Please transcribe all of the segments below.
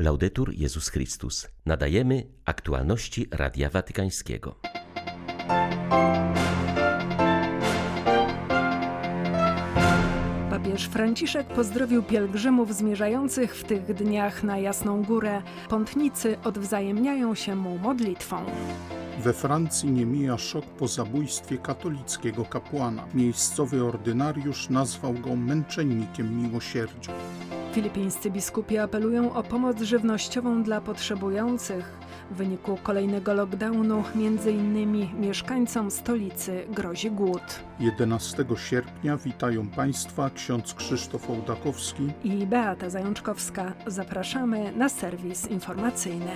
Laudetur Jezus Chrystus. Nadajemy aktualności Radia Watykańskiego. Papież Franciszek pozdrowił pielgrzymów zmierzających w tych dniach na Jasną Górę. Pątnicy odwzajemniają się mu modlitwą. We Francji nie mija szok po zabójstwie katolickiego kapłana. Miejscowy ordynariusz nazwał go męczennikiem miłosierdzia. Filipińscy biskupi apelują o pomoc żywnościową dla potrzebujących. W wyniku kolejnego lockdownu między innymi mieszkańcom stolicy grozi głód. 11 sierpnia witają Państwa ksiądz Krzysztof Ołdakowski I Beata Zajączkowska. Zapraszamy na serwis informacyjny.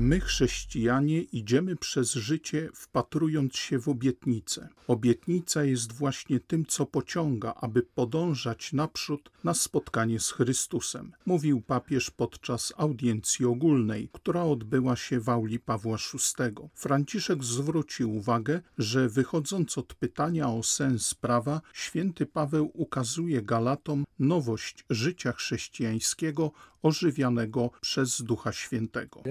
My, chrześcijanie, idziemy przez życie wpatrując się w obietnicę. Obietnica jest właśnie tym, co pociąga, aby podążać naprzód na spotkanie z Chrystusem, mówił papież podczas audiencji ogólnej, która odbyła się w auli Pawła VI. Franciszek zwrócił uwagę, że wychodząc od pytania o sens prawa, święty Paweł ukazuje Galatom nowość życia chrześcijańskiego ożywianego przez Ducha Świętego.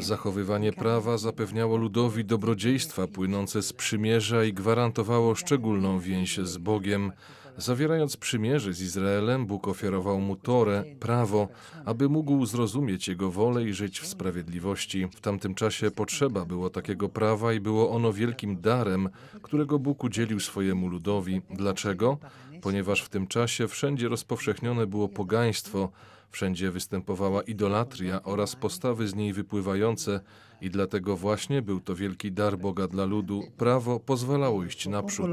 Zachowywanie prawa zapewniało ludowi dobrodziejstwa płynące z przymierza i gwarantowało szczególną więź z Bogiem. Zawierając przymierze z Izraelem, Bóg ofiarował mu Torę, prawo, aby mógł zrozumieć jego wolę i żyć w sprawiedliwości. W tamtym czasie potrzeba było takiego prawa i było ono wielkim darem, którego Bóg udzielił swojemu ludowi. Dlaczego? Ponieważ w tym czasie wszędzie rozpowszechnione było pogaństwo, Wszędzie występowała idolatria oraz postawy z niej wypływające, i dlatego właśnie był to wielki dar Boga dla ludu. Prawo pozwalało iść naprzód.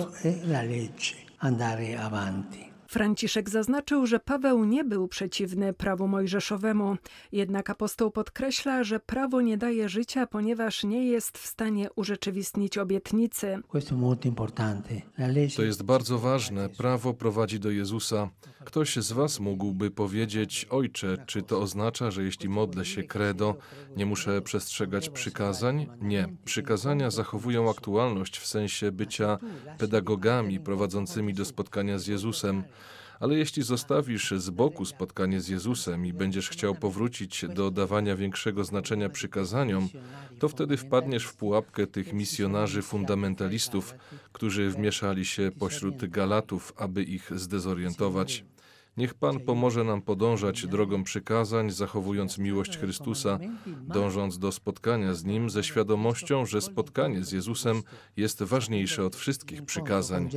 Franciszek zaznaczył, że Paweł nie był przeciwny prawu mojżeszowemu, jednak apostoł podkreśla, że prawo nie daje życia, ponieważ nie jest w stanie urzeczywistnić obietnicy. To jest bardzo ważne. Prawo prowadzi do Jezusa. Ktoś z Was mógłby powiedzieć: Ojcze, czy to oznacza, że jeśli modlę się credo, nie muszę przestrzegać przykazań? Nie. Przykazania zachowują aktualność w sensie bycia pedagogami prowadzącymi do spotkania z Jezusem. Ale jeśli zostawisz z boku spotkanie z Jezusem i będziesz chciał powrócić do dawania większego znaczenia przykazaniom, to wtedy wpadniesz w pułapkę tych misjonarzy fundamentalistów, którzy wmieszali się pośród Galatów, aby ich zdezorientować. Niech Pan pomoże nam podążać drogą przykazań, zachowując miłość Chrystusa, dążąc do spotkania z Nim ze świadomością, że spotkanie z Jezusem jest ważniejsze od wszystkich przykazań.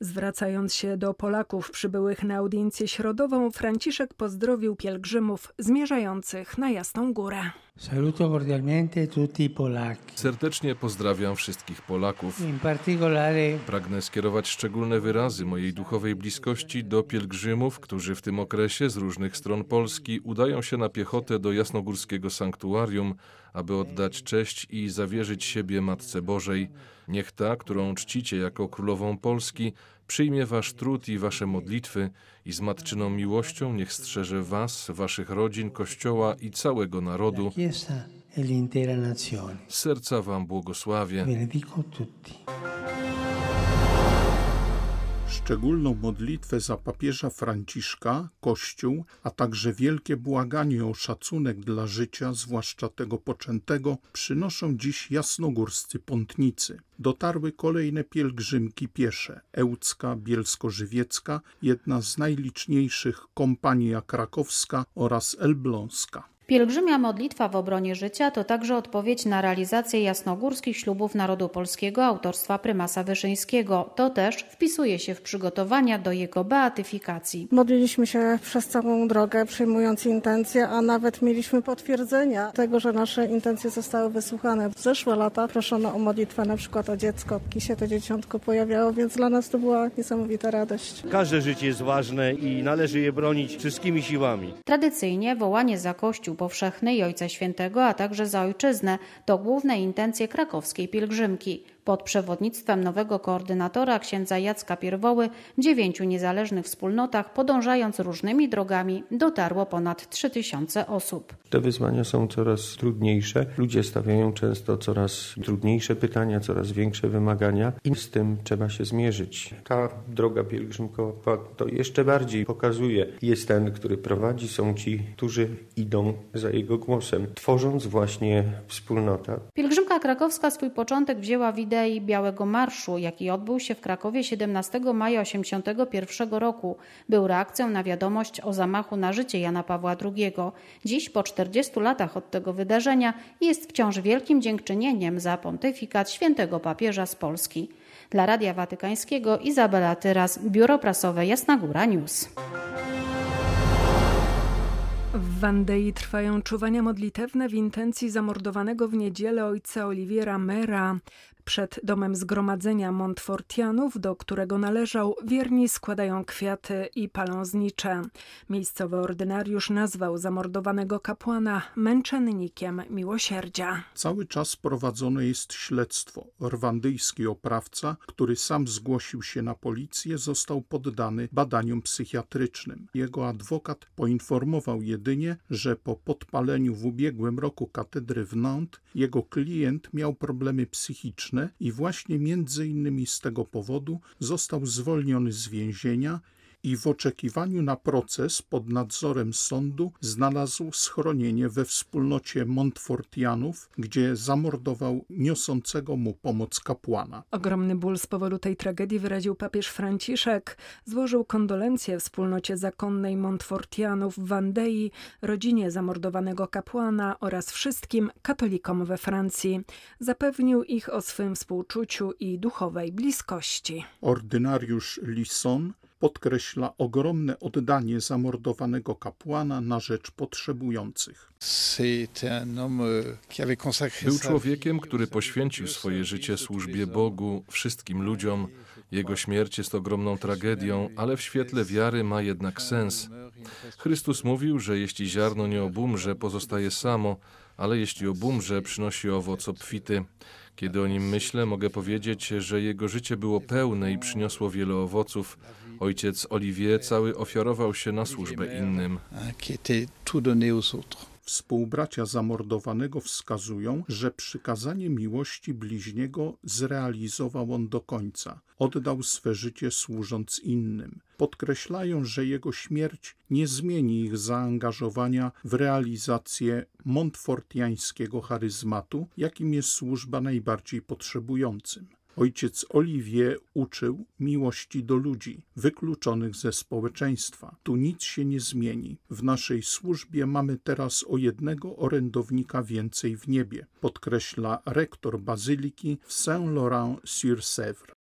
Zwracając się do Polaków przybyłych na audiencję środową, Franciszek pozdrowił pielgrzymów zmierzających na Jasną Górę. Saluto cordialmente tutti Polacchi. Serdecznie pozdrawiam wszystkich Polaków. In particolare Pragnę skierować szczególne wyrazy mojej duchowej bliskości do pielgrzymów, którzy w tym okresie z różnych stron Polski udają się na piechotę do jasnogórskiego sanktuarium, aby oddać cześć i zawierzyć siebie Matce Bożej. Niech ta, którą czcicie jako królową Polski, przyjmie wasz trud i wasze modlitwy i z matczyną miłością niech strzeże was, waszych rodzin, Kościoła i całego narodu. E serca wam błogosławię. Benedico tutti. Szczególną modlitwę za papieża Franciszka, Kościół, a także wielkie błaganie o szacunek dla życia, zwłaszcza tego poczętego, przynoszą dziś jasnogórscy pątnicy. Dotarły kolejne pielgrzymki piesze. Ełcka, Bielsko-Żywiecka, jedna z najliczniejszych Kompania Krakowska oraz Elbląska. Pielgrzymia modlitwa w obronie życia to także odpowiedź na realizację jasnogórskich ślubów narodu polskiego autorstwa prymasa Wyszyńskiego. To też wpisuje się w przygotowania do jego beatyfikacji. Modliliśmy się przez całą drogę, przyjmując intencje, a nawet mieliśmy potwierdzenia tego, że nasze intencje zostały wysłuchane. W zeszłe lata proszono o modlitwę na przykład o dziecko. KISie to dzieciątko pojawiało, więc dla nas to była niesamowita radość. Każde życie jest ważne i należy je bronić wszystkimi siłami. Tradycyjnie wołanie za Kościół powszechny i Ojca Świętego, a także za Ojczyznę to główne intencje krakowskiej pielgrzymki. Pod przewodnictwem nowego koordynatora księdza Jacka Pierwoły w dziewięciu niezależnych wspólnotach, podążając różnymi drogami, dotarło ponad 3000 osób. Te wyzwania są coraz trudniejsze. Ludzie stawiają często coraz trudniejsze pytania, coraz większe wymagania i z tym trzeba się zmierzyć. Ta droga pielgrzymkowa to jeszcze bardziej pokazuje. Jest ten, który prowadzi, są ci, którzy idą za jego głosem, tworząc właśnie wspólnotę. Pielgrzymka krakowska swój początek wzięła w idei Białego Marszu, jaki odbył się w Krakowie 17 maja 1981 roku. Był reakcją na wiadomość o zamachu na życie Jana Pawła II. Dziś, po 40 latach od tego wydarzenia, jest wciąż wielkim dziękczynieniem za pontyfikat świętego papieża z Polski. Dla Radia Watykańskiego Izabela Tyras, Biuro Prasowe Jasna Góra News. W Wandei trwają czuwania modlitewne w intencji zamordowanego w niedzielę ojca Oliwiera Mera. Przed domem zgromadzenia Montfortianów, do którego należał, wierni składają kwiaty i palą znicze. Miejscowy ordynariusz nazwał zamordowanego kapłana męczennikiem miłosierdzia. Cały czas prowadzone jest śledztwo. Rwandyjski oprawca, który sam zgłosił się na policję, został poddany badaniom psychiatrycznym. Jego adwokat poinformował jedynie, że po podpaleniu w ubiegłym roku katedry w Nantes jego klient miał problemy psychiczne i właśnie między innymi z tego powodu został zwolniony z więzienia i w oczekiwaniu na proces pod nadzorem sądu znalazł schronienie we wspólnocie Montfortianów, gdzie zamordował niosącego mu pomoc kapłana. Ogromny ból z powodu tej tragedii wyraził papież Franciszek. Złożył kondolencje wspólnocie zakonnej Montfortianów w Wandei, rodzinie zamordowanego kapłana oraz wszystkim katolikom we Francji. Zapewnił ich o swym współczuciu i duchowej bliskości. Ordynariusz Lisson podkreśla ogromne oddanie zamordowanego kapłana na rzecz potrzebujących. Był człowiekiem, który poświęcił swoje życie służbie Bogu, wszystkim ludziom. Jego śmierć jest ogromną tragedią, ale w świetle wiary ma jednak sens. Chrystus mówił, że jeśli ziarno nie obumrze, pozostaje samo, ale jeśli obumrze, przynosi owoc obfity. Kiedy o nim myślę, mogę powiedzieć, że jego życie było pełne i przyniosło wiele owoców. Ojciec Olivier cały ofiarował się na służbę innym. Współbracia zamordowanego wskazują, że przykazanie miłości bliźniego zrealizował on do końca. Oddał swe życie służąc innym. Podkreślają, że jego śmierć nie zmieni ich zaangażowania w realizację montfortiańskiego charyzmatu, jakim jest służba najbardziej potrzebującym. Ojciec Olivier uczył miłości do ludzi, wykluczonych ze społeczeństwa. Tu nic się nie zmieni. W naszej służbie mamy teraz o jednego orędownika więcej w niebie, podkreśla rektor bazyliki w Saint-Laurent-sur-Sèvre.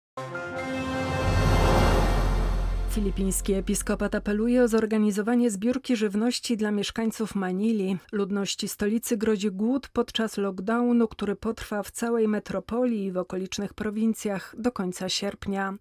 Filipiński episkopat apeluje o zorganizowanie zbiórki żywności dla mieszkańców Manili. Ludności stolicy grozi głód podczas lockdownu, który potrwa w całej metropolii i w okolicznych prowincjach do końca sierpnia.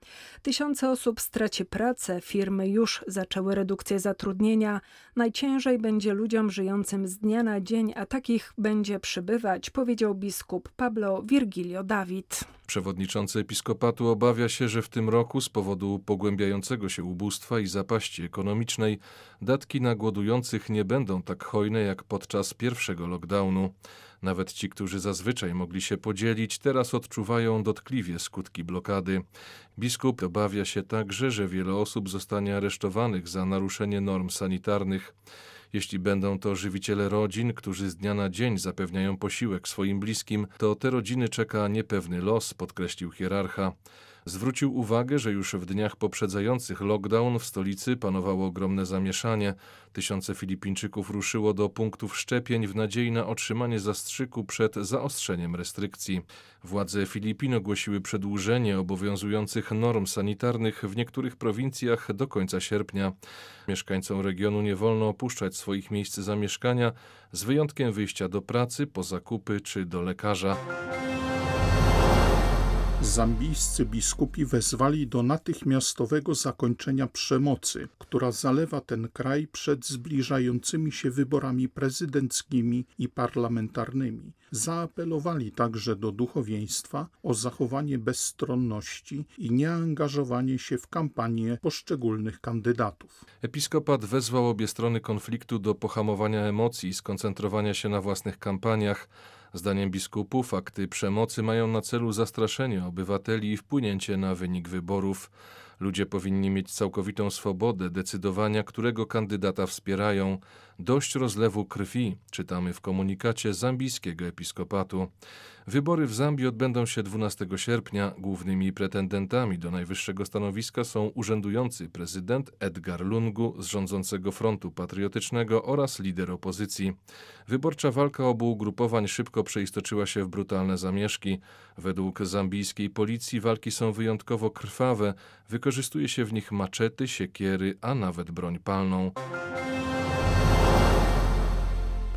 Tysiące osób straci pracę, firmy już zaczęły redukcję zatrudnienia. Najciężej będzie ludziom żyjącym z dnia na dzień, a takich będzie przybywać, powiedział biskup Pablo Virgilio David. Przewodniczący episkopatu obawia się, że w tym roku z powodu pogłębiającego się ubóstwa i zapaści ekonomicznej datki na głodujących nie będą tak hojne jak podczas pierwszego lockdownu. Nawet ci, którzy zazwyczaj mogli się podzielić, teraz odczuwają dotkliwie skutki blokady. Biskup obawia się także, że wiele osób zostanie aresztowanych za naruszenie norm sanitarnych. Jeśli będą to żywiciele rodzin, którzy z dnia na dzień zapewniają posiłek swoim bliskim, to te rodziny czeka niepewny los, podkreślił hierarcha. Zwrócił uwagę, że już w dniach poprzedzających lockdown w stolicy panowało ogromne zamieszanie. Tysiące Filipińczyków ruszyło do punktów szczepień w nadziei na otrzymanie zastrzyku przed zaostrzeniem restrykcji. Władze Filipin ogłosiły przedłużenie obowiązujących norm sanitarnych w niektórych prowincjach do końca sierpnia. Mieszkańcom regionu nie wolno opuszczać swoich miejsc zamieszkania, z wyjątkiem wyjścia do pracy, po zakupy czy do lekarza. Zambijscy biskupi wezwali do natychmiastowego zakończenia przemocy, która zalewa ten kraj przed zbliżającymi się wyborami prezydenckimi i parlamentarnymi. Zaapelowali także do duchowieństwa o zachowanie bezstronności i nieangażowanie się w kampanię poszczególnych kandydatów. Episkopat wezwał obie strony konfliktu do pohamowania emocji i skoncentrowania się na własnych kampaniach Zdaniem biskupów akty przemocy mają na celu zastraszenie obywateli i wpłynięcie na wynik wyborów. Ludzie powinni mieć całkowitą swobodę decydowania, którego kandydata wspierają. Dość rozlewu krwi, czytamy w komunikacie zambijskiego episkopatu. Wybory w Zambii odbędą się 12 sierpnia. Głównymi pretendentami do najwyższego stanowiska są urzędujący prezydent Edgar Lungu z rządzącego Frontu Patriotycznego oraz lider opozycji. Wyborcza walka obu ugrupowań szybko przeistoczyła się w brutalne zamieszki. Według zambijskiej policji walki są wyjątkowo krwawe. Wykorzystuje się w nich maczety, siekiery, a nawet broń palną.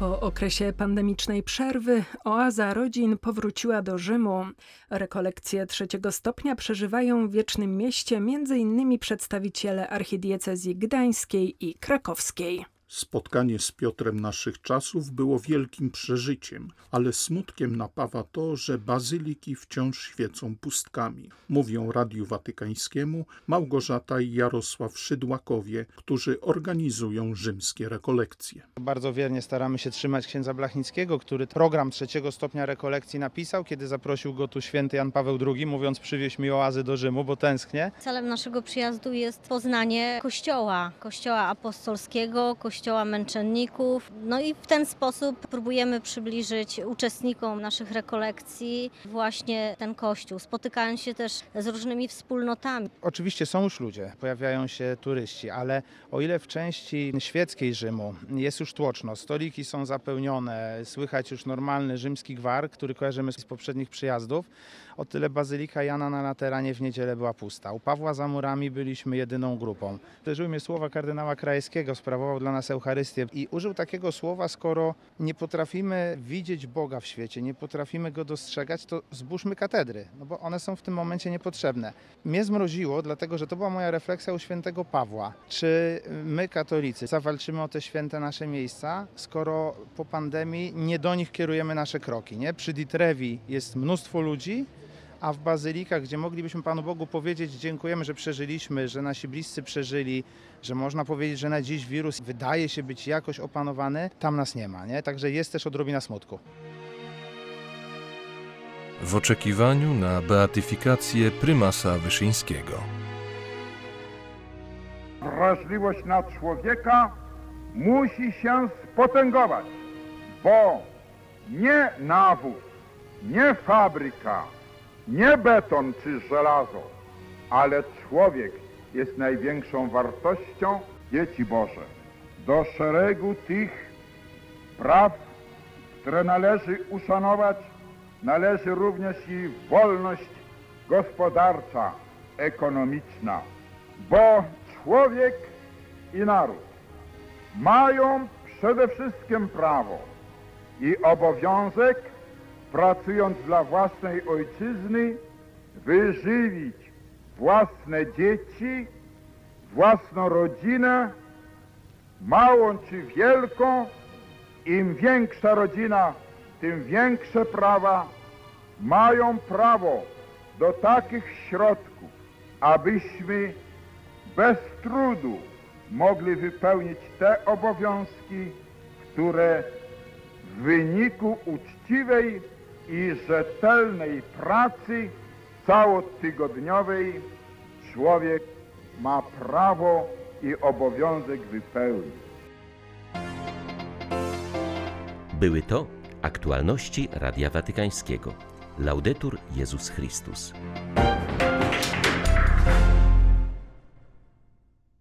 Po okresie pandemicznej przerwy oaza rodzin powróciła do Rzymu. Rekolekcje trzeciego stopnia przeżywają w Wiecznym Mieście m.in. przedstawiciele archidiecezji gdańskiej i krakowskiej. Spotkanie z Piotrem naszych czasów było wielkim przeżyciem, ale smutkiem napawa to, że bazyliki wciąż świecą pustkami. Mówią Radiu Watykańskiemu Małgorzata i Jarosław Szydłakowie, którzy organizują rzymskie rekolekcje. Bardzo wiernie staramy się trzymać księdza Blachnickiego, który program trzeciego stopnia rekolekcji napisał, kiedy zaprosił go tu święty Jan Paweł II, mówiąc przywieź mi oazy do Rzymu, bo tęsknię. Celem naszego przyjazdu jest poznanie kościoła, kościoła apostolskiego, kościoła Kościoła Męczenników. No i w ten sposób próbujemy przybliżyć uczestnikom naszych rekolekcji właśnie ten Kościół, spotykając się też z różnymi wspólnotami. Oczywiście są już ludzie, pojawiają się turyści, ale o ile w części świeckiej Rzymu jest już tłoczno, stoliki są zapełnione, słychać już normalny rzymski gwar, który kojarzymy z poprzednich przyjazdów, o tyle Bazylika Jana na Lateranie w niedzielę była pusta. U Pawła za murami byliśmy jedyną grupą. Uderzyły mnie słowa kardynała Krajewskiego, sprawował dla nas Eucharystię i użył takiego słowa, skoro nie potrafimy widzieć Boga w świecie, nie potrafimy Go dostrzegać, to zbóżmy katedry, no bo one są w tym momencie niepotrzebne. Mnie zmroziło, dlatego że to była moja refleksja u świętego Pawła. Czy my, katolicy, zawalczymy o te święte nasze miejsca, skoro po pandemii nie do nich kierujemy nasze kroki, nie? Przy Ditrewi jest mnóstwo ludzi, a w bazylikach, gdzie moglibyśmy Panu Bogu powiedzieć, dziękujemy, że przeżyliśmy, że nasi bliscy przeżyli, że można powiedzieć, że na dziś wirus wydaje się być jakoś opanowany, tam nas nie ma, nie? Także jest też odrobina smutku. W oczekiwaniu na beatyfikację prymasa Wyszyńskiego. Wrażliwość na człowieka musi się spotęgować, bo nie nawóz, nie fabryka, nie beton czy żelazo, ale człowiek jest największą wartością dzieci Boże. Do szeregu tych praw, które należy uszanować, należy również i wolność gospodarcza, ekonomiczna, bo człowiek i naród mają przede wszystkim prawo i obowiązek pracując dla własnej ojczyzny, wyżywić własne dzieci, własną rodzinę, małą czy wielką. Im większa rodzina, tym większe prawa mają prawo do takich środków, abyśmy bez trudu mogli wypełnić te obowiązki, które w wyniku uczciwej i rzetelnej pracy całotygodniowej człowiek ma prawo i obowiązek wypełnić. Były to aktualności Radia Watykańskiego. Laudetur Jezus Chrystus.